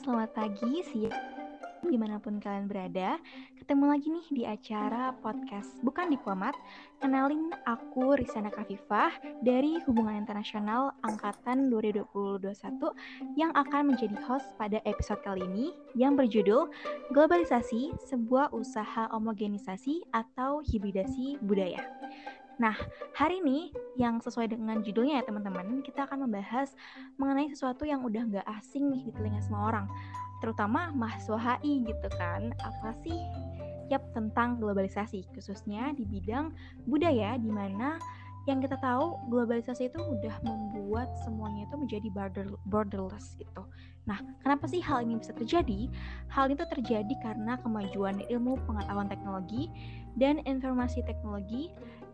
selamat pagi, siang, di mana pun kalian berada. Ketemu lagi nih di acara podcast Bukan Diplomat. Kenalin aku Risana Kafifah dari Hubungan Internasional Angkatan 2021 yang akan menjadi host pada episode kali ini yang berjudul Globalisasi, sebuah usaha homogenisasi atau hibridasi budaya. Nah, hari ini yang sesuai dengan judulnya ya teman-teman, kita akan membahas mengenai sesuatu yang udah nggak asing nih di telinga semua orang, terutama mahasiswa HI gitu kan. Apa sih? Yap, tentang globalisasi, khususnya di bidang budaya, di mana yang kita tahu globalisasi itu udah membuat semuanya itu menjadi border, borderless gitu. Nah, kenapa sih hal ini bisa terjadi? Hal itu terjadi karena kemajuan ilmu pengetahuan teknologi dan informasi teknologi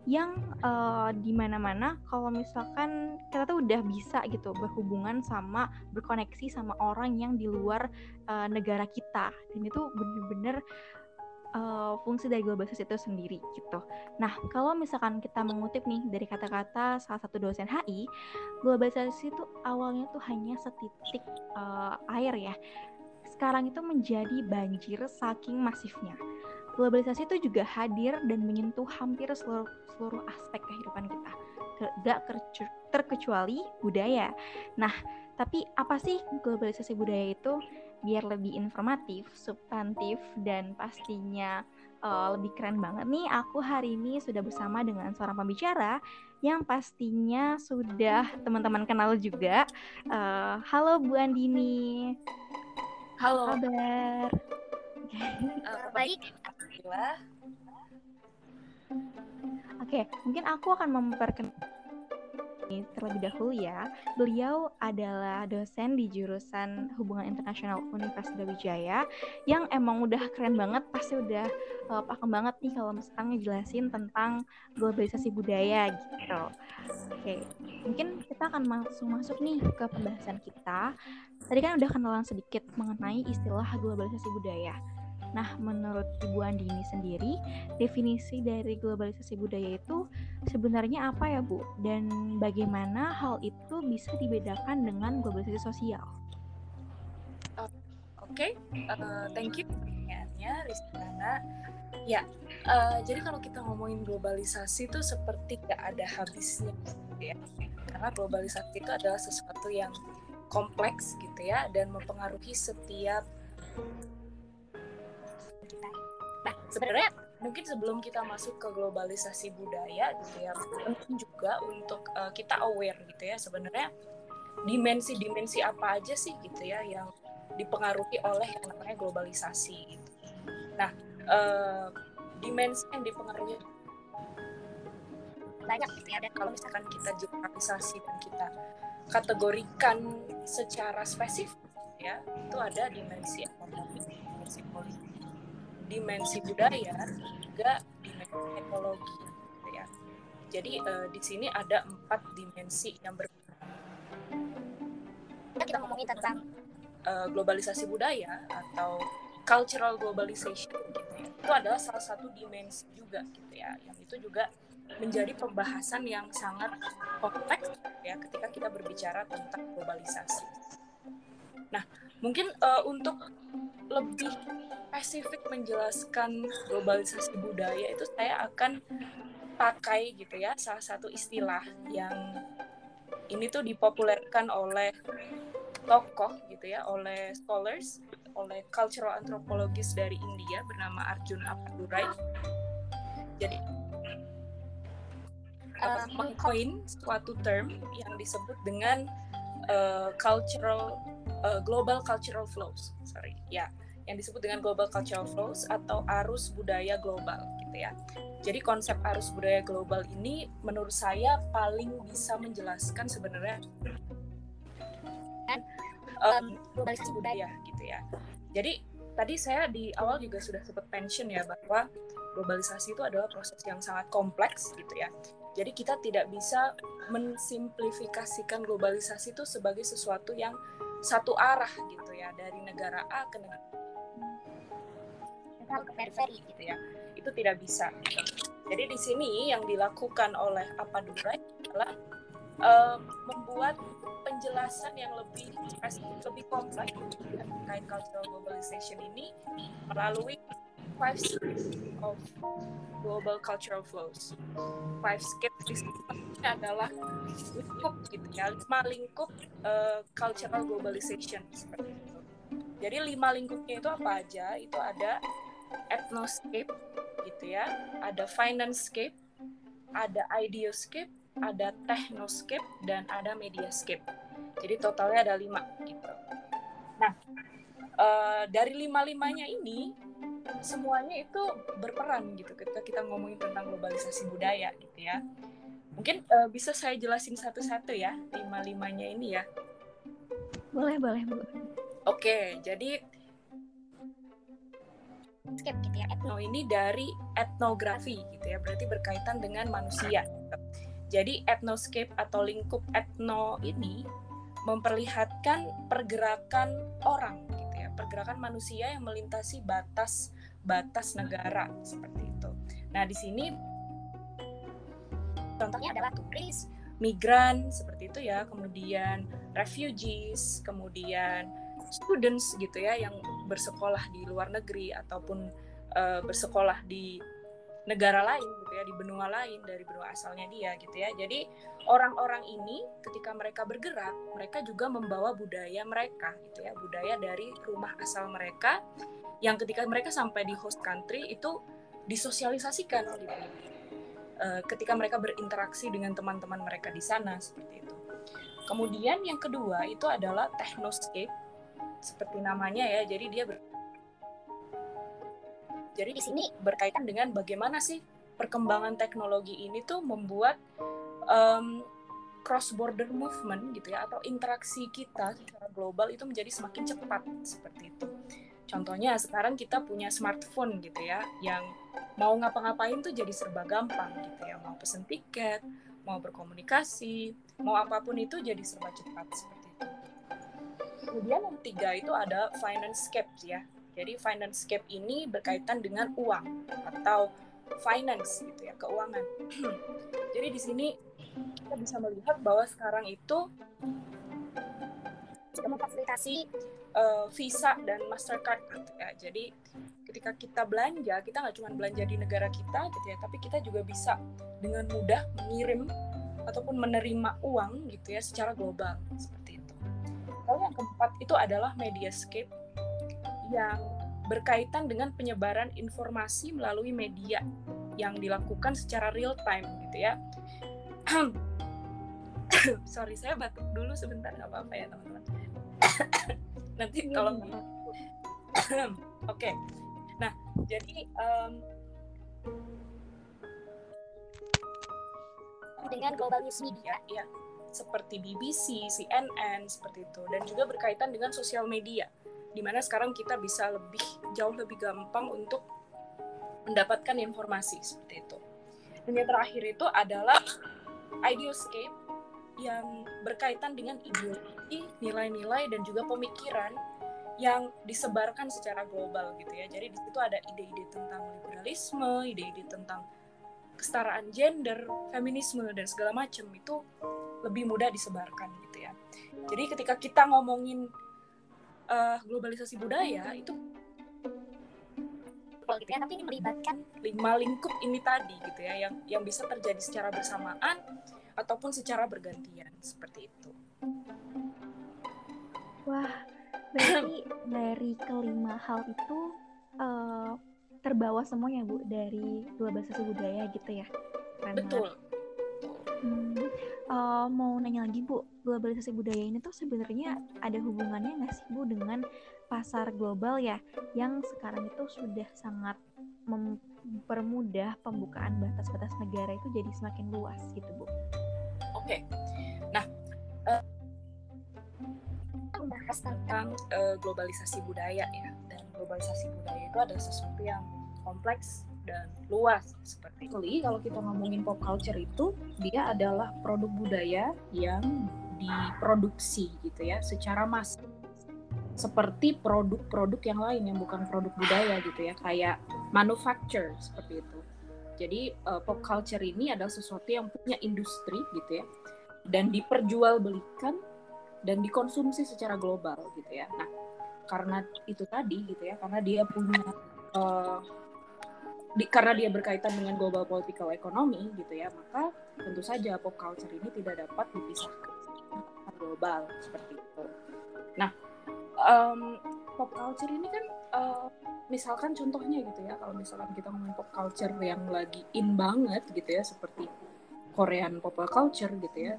yang uh, di mana-mana kalau misalkan kita tuh udah bisa gitu berhubungan sama berkoneksi sama orang yang di luar uh, negara kita dan itu bener-bener uh, fungsi dari globalisasi itu sendiri gitu. Nah, kalau misalkan kita mengutip nih dari kata-kata salah satu dosen HI, globalisasi itu awalnya tuh hanya setitik uh, air ya. Sekarang itu menjadi banjir saking masifnya globalisasi itu juga hadir dan menyentuh hampir seluruh, seluruh aspek kehidupan kita, tidak terkecuali budaya. Nah, tapi apa sih globalisasi budaya itu? Biar lebih informatif, substantif, dan pastinya uh, lebih keren banget nih, aku hari ini sudah bersama dengan seorang pembicara yang pastinya sudah teman-teman kenal juga. Uh, halo Bu Andini. Halo. Kabar? Uh, baik, alhamdulillah. Oke, mungkin aku akan memperkenalkan terlebih dahulu ya. Beliau adalah dosen di jurusan Hubungan Internasional Universitas Wijaya yang emang udah keren banget, pasti udah uh, paham banget nih kalau misalkan ngejelasin tentang globalisasi budaya gitu. Oke, mungkin kita akan langsung masuk nih ke pembahasan kita. Tadi kan udah kenalan sedikit mengenai istilah globalisasi budaya. Nah, menurut Ibu Andini sendiri, definisi dari globalisasi budaya itu sebenarnya apa ya, Bu? Dan bagaimana hal itu bisa dibedakan dengan globalisasi sosial? Oke, okay. uh, thank you pertanyaannya, Rizkana. Ya, uh, jadi kalau kita ngomongin globalisasi itu seperti gak ada habisnya, ya. Karena globalisasi itu adalah sesuatu yang kompleks gitu ya dan mempengaruhi setiap Nah, sebenarnya mungkin sebelum kita masuk ke globalisasi budaya gitu ya, penting juga untuk uh, kita aware gitu ya sebenarnya dimensi-dimensi apa aja sih gitu ya yang dipengaruhi oleh yang namanya globalisasi gitu. Nah, uh, dimensi yang dipengaruhi banyak gitu ya dan kalau misalkan kita generalisasi dan kita kategorikan secara spesifik ya itu ada dimensi ekonomi, dimensi politik dimensi budaya juga dimensi ekologi gitu ya. Jadi uh, di sini ada empat dimensi yang berbeda. Kita ngomongin tentang uh, globalisasi budaya atau cultural globalization gitu ya. Itu adalah salah satu dimensi juga gitu ya. Yang itu juga menjadi pembahasan yang sangat kompleks ya ketika kita berbicara tentang globalisasi. Nah, mungkin uh, untuk lebih spesifik menjelaskan globalisasi budaya itu saya akan pakai gitu ya salah satu istilah yang ini tuh dipopulerkan oleh tokoh gitu ya oleh scholars oleh cultural anthropologist dari India bernama Arjun Appadurai jadi uh, mengcoin suatu term yang disebut dengan uh, cultural uh, global cultural flows. Sorry ya yang disebut dengan global cultural flows atau arus budaya global gitu ya. Jadi konsep arus budaya global ini menurut saya paling bisa menjelaskan sebenarnya um, globalisasi budaya. gitu ya. Jadi tadi saya di awal juga sudah sempat mention ya bahwa globalisasi itu adalah proses yang sangat kompleks gitu ya. Jadi kita tidak bisa mensimplifikasikan globalisasi itu sebagai sesuatu yang satu arah gitu ya. Dari negara A ke negara ke periferi gitu ya itu tidak bisa Jadi di sini yang dilakukan oleh apa Durai adalah uh, membuat penjelasan yang lebih lebih kompleks terkait cultural globalization ini melalui five steps of global cultural flows. Five steps ini adalah lingkup gitu ya, lima lingkup uh, cultural globalization seperti itu. Jadi lima lingkupnya itu apa aja? Itu ada ethnoscape gitu ya, ada financescape, ada ideoscape, ada technoscape dan ada mediascape. Jadi totalnya ada lima gitu. Nah, uh, dari lima limanya ini semuanya itu berperan gitu ketika kita ngomongin tentang globalisasi budaya gitu ya. Mungkin uh, bisa saya jelasin satu-satu ya lima limanya ini ya. Boleh boleh bu. Oke, jadi skip gitu ya etno ini dari etnografi gitu ya berarti berkaitan dengan manusia jadi etnoscape atau lingkup etno ini memperlihatkan pergerakan orang gitu ya pergerakan manusia yang melintasi batas batas negara seperti itu. Nah di sini contohnya adalah turis, migran seperti itu ya, kemudian refugees, kemudian students gitu ya yang bersekolah di luar negeri ataupun uh, bersekolah di negara lain gitu ya di benua lain dari benua asalnya dia gitu ya. Jadi orang-orang ini ketika mereka bergerak mereka juga membawa budaya mereka gitu ya budaya dari rumah asal mereka yang ketika mereka sampai di host country itu disosialisasikan gitu. Uh, ketika mereka berinteraksi dengan teman-teman mereka di sana seperti itu. Kemudian yang kedua itu adalah technoscape seperti namanya ya jadi dia ber jadi di sini berkaitan dengan bagaimana sih perkembangan teknologi ini tuh membuat um, cross border movement gitu ya atau interaksi kita secara global itu menjadi semakin cepat seperti itu. Contohnya sekarang kita punya smartphone gitu ya, yang mau ngapa-ngapain tuh jadi serba gampang gitu ya, mau pesen tiket, mau berkomunikasi, mau apa pun itu jadi serba cepat. Kemudian yang ketiga itu ada finance cap ya. Jadi finance cap ini berkaitan dengan uang atau finance gitu ya, keuangan. jadi di sini kita bisa melihat bahwa sekarang itu sudah memfasilitasi uh, Visa dan Mastercard gitu ya. Jadi ketika kita belanja, kita nggak cuma belanja di negara kita gitu ya, tapi kita juga bisa dengan mudah mengirim ataupun menerima uang gitu ya secara global seperti. Lalu yang keempat itu adalah Mediascape yang berkaitan dengan penyebaran informasi melalui media yang dilakukan secara real time gitu ya. Sorry, saya batuk dulu sebentar nggak apa-apa ya teman-teman. nanti ya, kalau oke okay. nah jadi um, dengan global news media ya seperti BBC, CNN seperti itu dan juga berkaitan dengan sosial media di mana sekarang kita bisa lebih jauh lebih gampang untuk mendapatkan informasi seperti itu. Dan yang terakhir itu adalah ideoscape yang berkaitan dengan ideologi, nilai-nilai dan juga pemikiran yang disebarkan secara global gitu ya. Jadi di situ ada ide-ide tentang liberalisme, ide-ide tentang kesetaraan gender, feminisme dan segala macam itu lebih mudah disebarkan gitu ya. Jadi ketika kita ngomongin uh, globalisasi budaya itu gitu ya, tapi ini melibatkan lima lingkup ini tadi gitu ya yang yang bisa terjadi secara bersamaan ataupun secara bergantian seperti itu. Wah, berarti dari kelima hal itu uh, terbawa semuanya bu dari dua bahasa budaya gitu ya? Keren Betul. Hmm, uh, mau nanya lagi bu, globalisasi budaya ini tuh sebenarnya ada hubungannya nggak sih bu dengan pasar global ya, yang sekarang itu sudah sangat mempermudah pembukaan batas-batas negara itu jadi semakin luas gitu bu? Oke. Nah, uh, membahas tentang uh, globalisasi budaya ya. Dan globalisasi budaya itu adalah sesuatu yang kompleks dan luas seperti itu. Kalau kita ngomongin pop culture itu, dia adalah produk budaya yang diproduksi gitu ya secara massal seperti produk-produk yang lain yang bukan produk budaya gitu ya kayak manufacture seperti itu Jadi uh, pop culture ini adalah sesuatu yang punya industri gitu ya, dan diperjualbelikan dan dikonsumsi secara global gitu ya. Nah, karena itu tadi gitu ya, karena dia punya uh, di, karena dia berkaitan dengan global political economy gitu ya, maka tentu saja pop culture ini tidak dapat dipisahkan global seperti itu. Nah, um, pop culture ini kan uh, misalkan contohnya gitu ya kalau misalkan kita ngomongin pop culture yang lagi in banget gitu ya seperti Korean pop culture gitu ya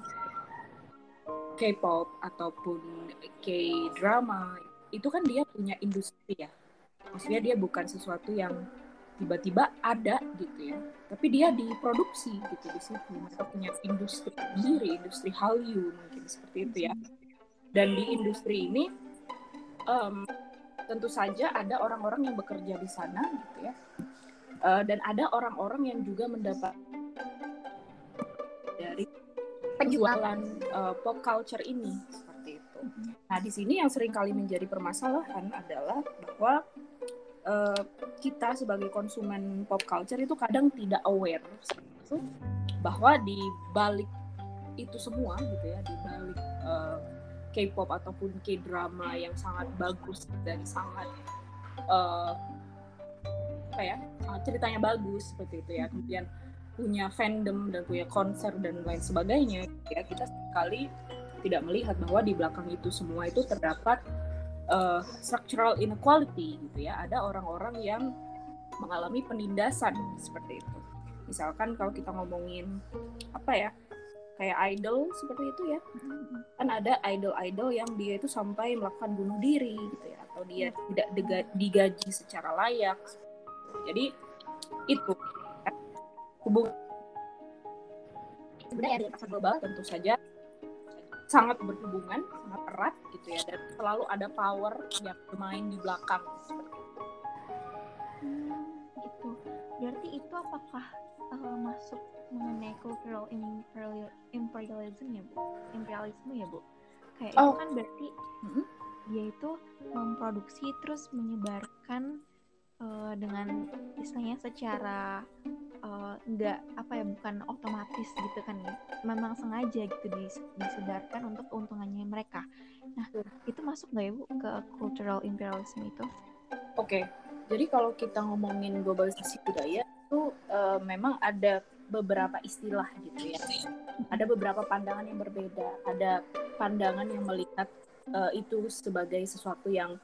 K-pop ataupun K-drama itu kan dia punya industri ya maksudnya dia bukan sesuatu yang tiba-tiba ada gitu ya. Tapi dia diproduksi gitu di situ. Mereka punya industri sendiri industri Hallyu mungkin seperti itu ya. Dan di industri ini um, tentu saja ada orang-orang yang bekerja di sana gitu ya. Uh, dan ada orang-orang yang juga mendapat dari penjualan. uh, pop culture ini seperti itu. Nah di sini yang sering kali menjadi permasalahan adalah bahwa uh, kita sebagai konsumen pop culture itu kadang tidak aware itu bahwa di balik itu semua gitu ya di balik uh, K-pop ataupun K-drama yang sangat bagus dan sangat uh, apa ya ceritanya bagus seperti itu ya. Kemudian punya fandom dan punya konser dan lain sebagainya ya kita sekali tidak melihat bahwa di belakang itu semua itu terdapat uh, structural inequality gitu ya. Ada orang-orang yang mengalami penindasan seperti itu. Misalkan kalau kita ngomongin apa ya kayak idol seperti itu ya. Kan ada idol-idol yang dia itu sampai melakukan bunuh diri gitu ya. Atau dia tidak digaji secara layak. Jadi itu. Hubung sebenarnya di pasar global tentu saja sangat berhubungan sangat erat gitu ya dan selalu ada power yang bermain di belakang seperti itu. Hmm, itu berarti itu apakah uh, masuk mengenai cultural imperialism ya bu imperialisme ya bu kayak oh. itu kan berarti hmm? dia itu memproduksi terus menyebarkan uh, dengan istilahnya secara uh, apa ya bukan otomatis gitu kan ya memang sengaja gitu disebarkan untuk keuntungannya mereka nah itu masuk nggak ya bu ke cultural imperialism itu oke okay. jadi kalau kita ngomongin globalisasi budaya itu uh, memang ada beberapa istilah gitu ya. Ada beberapa pandangan yang berbeda. Ada pandangan yang melihat uh, itu sebagai sesuatu yang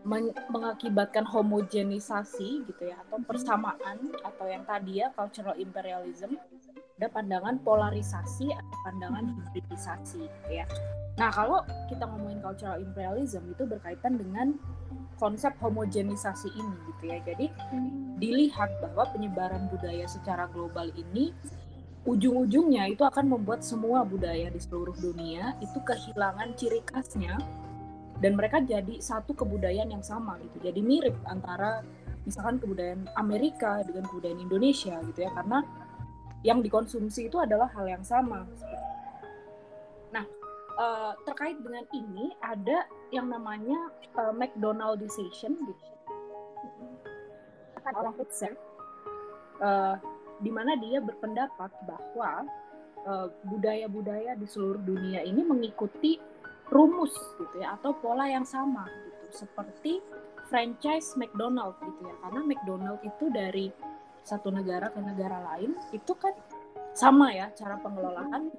men mengakibatkan homogenisasi gitu ya atau persamaan atau yang tadi ya cultural imperialism ada pandangan polarisasi atau pandangan hibridisasi gitu ya. Nah, kalau kita ngomongin cultural imperialism itu berkaitan dengan konsep homogenisasi ini gitu ya. Jadi dilihat bahwa penyebaran budaya secara global ini ujung-ujungnya itu akan membuat semua budaya di seluruh dunia itu kehilangan ciri khasnya dan mereka jadi satu kebudayaan yang sama gitu. Jadi mirip antara misalkan kebudayaan Amerika dengan kebudayaan Indonesia gitu ya karena yang dikonsumsi itu adalah hal yang sama. Nah, uh, terkait dengan ini ada yang namanya uh, McDonaldization gitu orang Hitler uh, di mana dia berpendapat bahwa budaya-budaya uh, di seluruh dunia ini mengikuti rumus gitu ya atau pola yang sama gitu. Seperti franchise McDonald gitu ya karena McDonald itu dari satu negara ke negara lain itu kan sama ya cara pengelolaan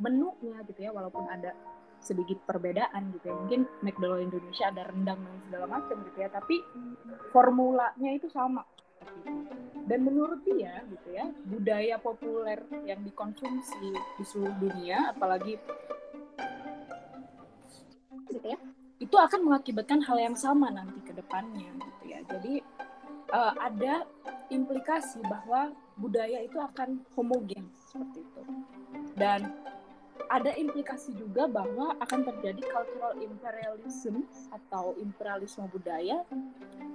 menunya gitu ya walaupun ada sedikit perbedaan gitu ya. Mungkin McDonald Indonesia ada rendang dan segala macam gitu ya tapi formulanya itu sama. Dan menurut dia gitu ya budaya populer yang dikonsumsi di seluruh dunia apalagi ya itu akan mengakibatkan hal yang sama nanti ke depannya gitu ya jadi uh, ada implikasi bahwa budaya itu akan homogen seperti itu. Dan ada implikasi juga bahwa akan terjadi cultural imperialism atau imperialisme budaya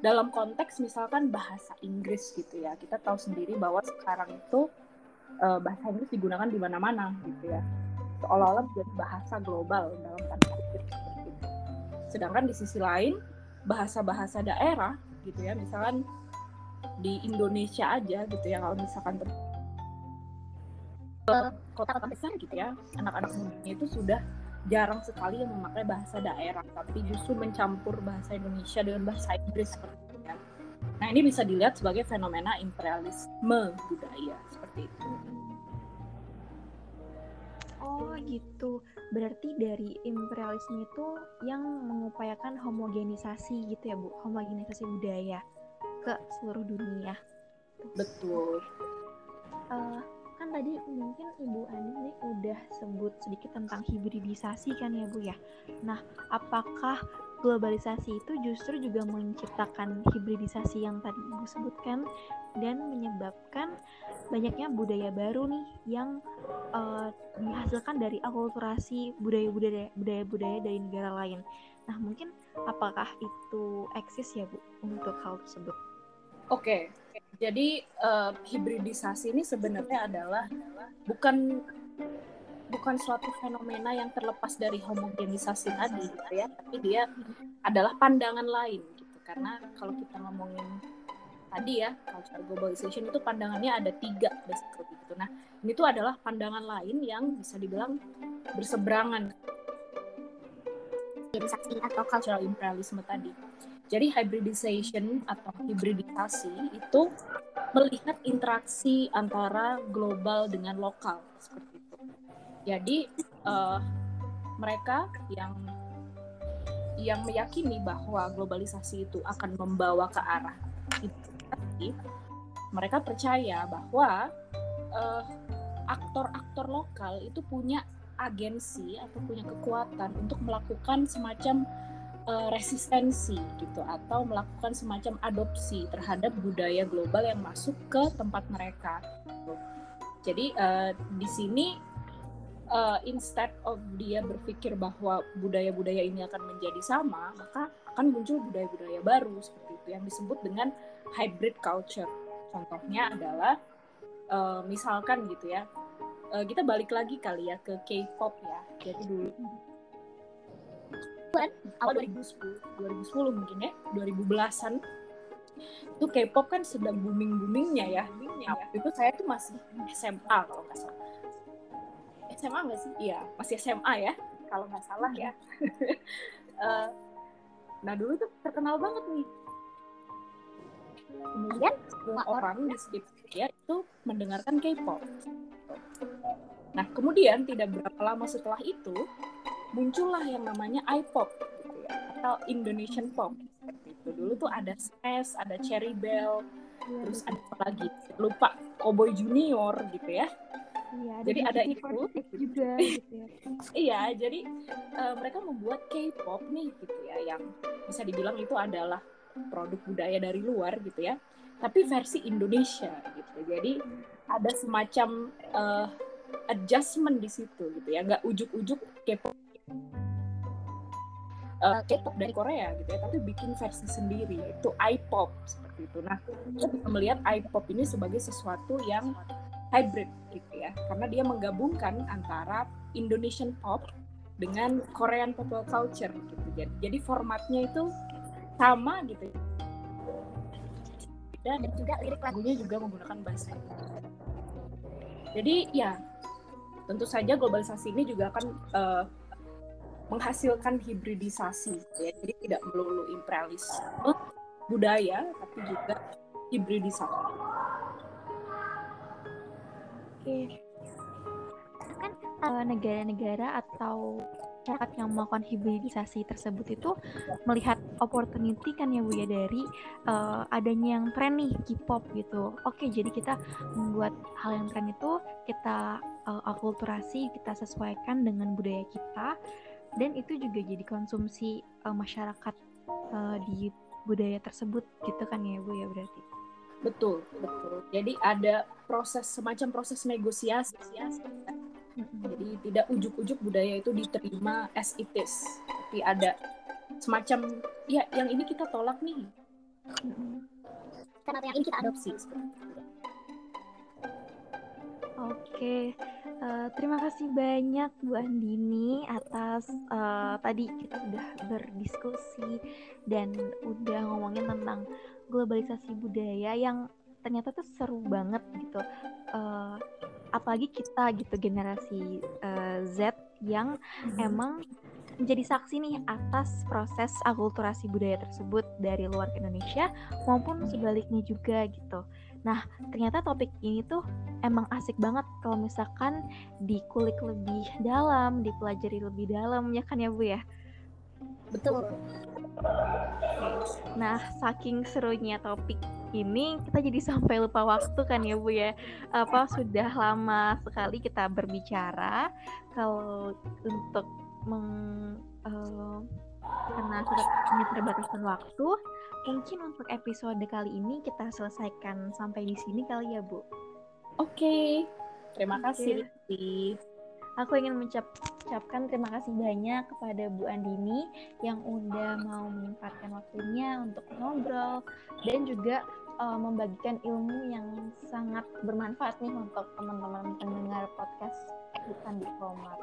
dalam konteks misalkan bahasa Inggris gitu ya. Kita tahu sendiri bahwa sekarang itu uh, bahasa Inggris digunakan di mana-mana gitu ya. Seolah-olah menjadi bahasa global dalam tanda kutip. Sedangkan di sisi lain bahasa-bahasa daerah gitu ya, misalkan di Indonesia aja gitu ya kalau misalkan kota-kota besar gitu ya anak-anak mudanya itu sudah jarang sekali yang memakai bahasa daerah tapi justru mencampur bahasa Indonesia dengan bahasa Inggris seperti itu ya. Nah ini bisa dilihat sebagai fenomena imperialisme budaya seperti itu. Oh gitu. Berarti dari imperialisme itu yang mengupayakan homogenisasi gitu ya Bu, homogenisasi budaya ke seluruh dunia. Betul. Uh, kan tadi mungkin Ibu Ani nih udah sebut sedikit tentang hibridisasi kan ya Bu ya. Nah, apakah globalisasi itu justru juga menciptakan hibridisasi yang tadi Ibu sebutkan dan menyebabkan banyaknya budaya baru nih yang uh, dihasilkan dari akulturasi budaya-budaya budaya-budaya dari negara lain. Nah, mungkin apakah itu eksis ya Bu untuk hal tersebut? Oke, jadi uh, hibridisasi ini sebenarnya adalah bukan bukan suatu fenomena yang terlepas dari homogenisasi tadi gitu ya, tapi dia adalah pandangan lain gitu. Karena kalau kita ngomongin tadi ya culture globalization itu pandangannya ada tiga basically gitu. Nah ini tuh adalah pandangan lain yang bisa dibilang berseberangan hibridisasi atau cultural imperialisme tadi. Jadi hybridization atau hibridisasi itu melihat interaksi antara global dengan lokal seperti. Jadi uh, mereka yang yang meyakini bahwa globalisasi itu akan membawa ke arah itu, mereka percaya bahwa uh, aktor-aktor lokal itu punya agensi atau punya kekuatan untuk melakukan semacam uh, resistensi gitu atau melakukan semacam adopsi terhadap budaya global yang masuk ke tempat mereka. Jadi uh, di sini uh, instead of dia berpikir bahwa budaya-budaya ini akan menjadi sama, maka akan muncul budaya-budaya baru seperti itu yang disebut dengan hybrid culture. Contohnya adalah uh, misalkan gitu ya, uh, kita balik lagi kali ya ke K-pop ya. Jadi dulu awal 2010 2010 mungkin ya 2010-an itu K-pop kan sedang booming boomingnya ya nah, itu saya tuh masih SMA kalau nggak salah SMA nggak sih? Iya masih SMA ya kalau nggak salah ya. Uh, nah dulu tuh terkenal banget nih. Kemudian semua orang di sekitar dia itu mendengarkan K-pop. Nah kemudian tidak berapa lama setelah itu muncullah yang namanya iPop gitu ya atau Indonesian Pop. Itu. Dulu tuh ada Smash ada Cherry Bell terus ada apa lagi? Lupa Cowboy Junior gitu ya Iya, jadi ada itu juga gitu ya. iya, jadi uh, mereka membuat K-pop nih gitu ya yang bisa dibilang itu adalah produk budaya dari luar gitu ya. Tapi versi Indonesia gitu. Jadi ada semacam uh, adjustment di situ gitu ya, nggak ujuk-ujuk K-pop uh, K-pop dari Korea gitu ya, tapi bikin versi sendiri itu I-pop seperti itu. Nah, kita bisa melihat I-pop ini sebagai sesuatu yang hybrid gitu ya, karena dia menggabungkan antara Indonesian pop dengan Korean popular culture gitu. Jadi, jadi formatnya itu sama gitu. Dan juga lirik lagunya juga menggunakan bahasa Jadi ya tentu saja globalisasi ini juga akan uh, menghasilkan hibridisasi ya jadi tidak melulu imperialisme budaya tapi juga hibridisasi oke kan uh, negara-negara atau masyarakat yang melakukan hibridisasi tersebut itu melihat opportunity kan ya Bu ya dari uh, adanya yang tren nih K-pop gitu. Oke, jadi kita membuat hal yang tren itu kita uh, akulturasi, kita sesuaikan dengan budaya kita dan itu juga jadi konsumsi uh, masyarakat uh, di budaya tersebut gitu kan ya bu ya berarti betul betul. Jadi ada proses semacam proses negosiasi. Mm-hmm. jadi tidak ujuk-ujuk budaya itu diterima as it is. Tapi ada semacam ya yang ini kita tolak nih. Karena yang ini kita adopsi. Oke, uh, terima kasih banyak Bu Andini atas uh, tadi kita udah berdiskusi dan udah ngomongin tentang globalisasi budaya yang ternyata tuh seru banget gitu. Uh, apalagi kita gitu generasi uh, Z yang mm-hmm. emang menjadi saksi nih atas proses akulturasi budaya tersebut dari luar Indonesia maupun sebaliknya juga gitu. Nah, ternyata topik ini tuh emang asik banget kalau misalkan dikulik lebih dalam, dipelajari lebih dalam, ya kan ya Bu ya? Betul. Nah, saking serunya topik ini kita jadi sampai lupa waktu kan ya Bu ya. Apa sudah lama sekali kita berbicara kalau untuk meng uh, karena sudah punya keterbatasan waktu, mungkin untuk episode kali ini kita selesaikan sampai di sini kali ya, Bu. Oke. Okay. Terima kasih, Rizky. Aku ingin mengucapkan terima kasih banyak kepada Bu Andini yang udah mau menyempatkan waktunya untuk ngobrol dan juga uh, membagikan ilmu yang sangat bermanfaat nih untuk teman-teman pendengar podcast bukan diplomat.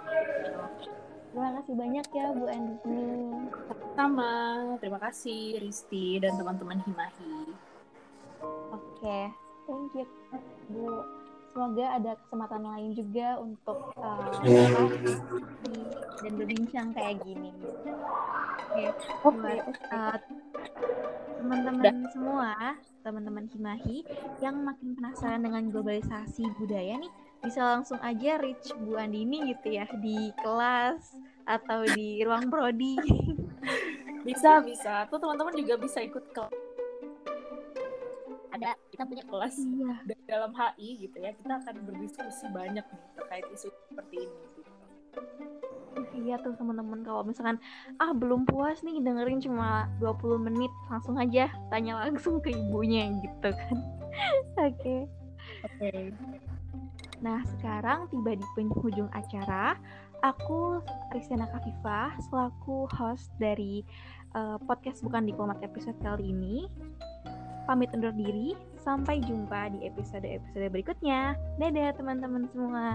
Terima kasih banyak ya Bu Andini. Sama, terima kasih Risti dan teman-teman Himahi. Oke, okay. thank you Bu. Semoga ada kesempatan lain juga untuk uh, dan berbincang kayak gini. Oke, okay. okay. uh, teman-teman semua, teman-teman Himahi yang makin penasaran dengan globalisasi budaya nih, bisa langsung aja reach Bu Andini gitu ya di kelas atau di ruang prodi. bisa bisa. Tuh teman-teman juga bisa ikut ke ada kita punya kelas iya. dalam HI gitu ya. Kita akan berdiskusi banyak nih terkait isu seperti ini. Gitu. Iya tuh teman-teman kalau misalkan ah belum puas nih dengerin cuma 20 menit langsung aja tanya langsung ke ibunya gitu kan. Oke. Oke. Okay. Nah, sekarang tiba di penghujung acara. Aku Rizana Kafifah selaku host dari uh, podcast Bukan Diplomat episode kali ini. Pamit undur diri. Sampai jumpa di episode-episode berikutnya. Dadah teman-teman semua.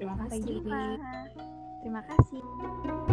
Terima kasih. Sampai jumpa. Terima kasih.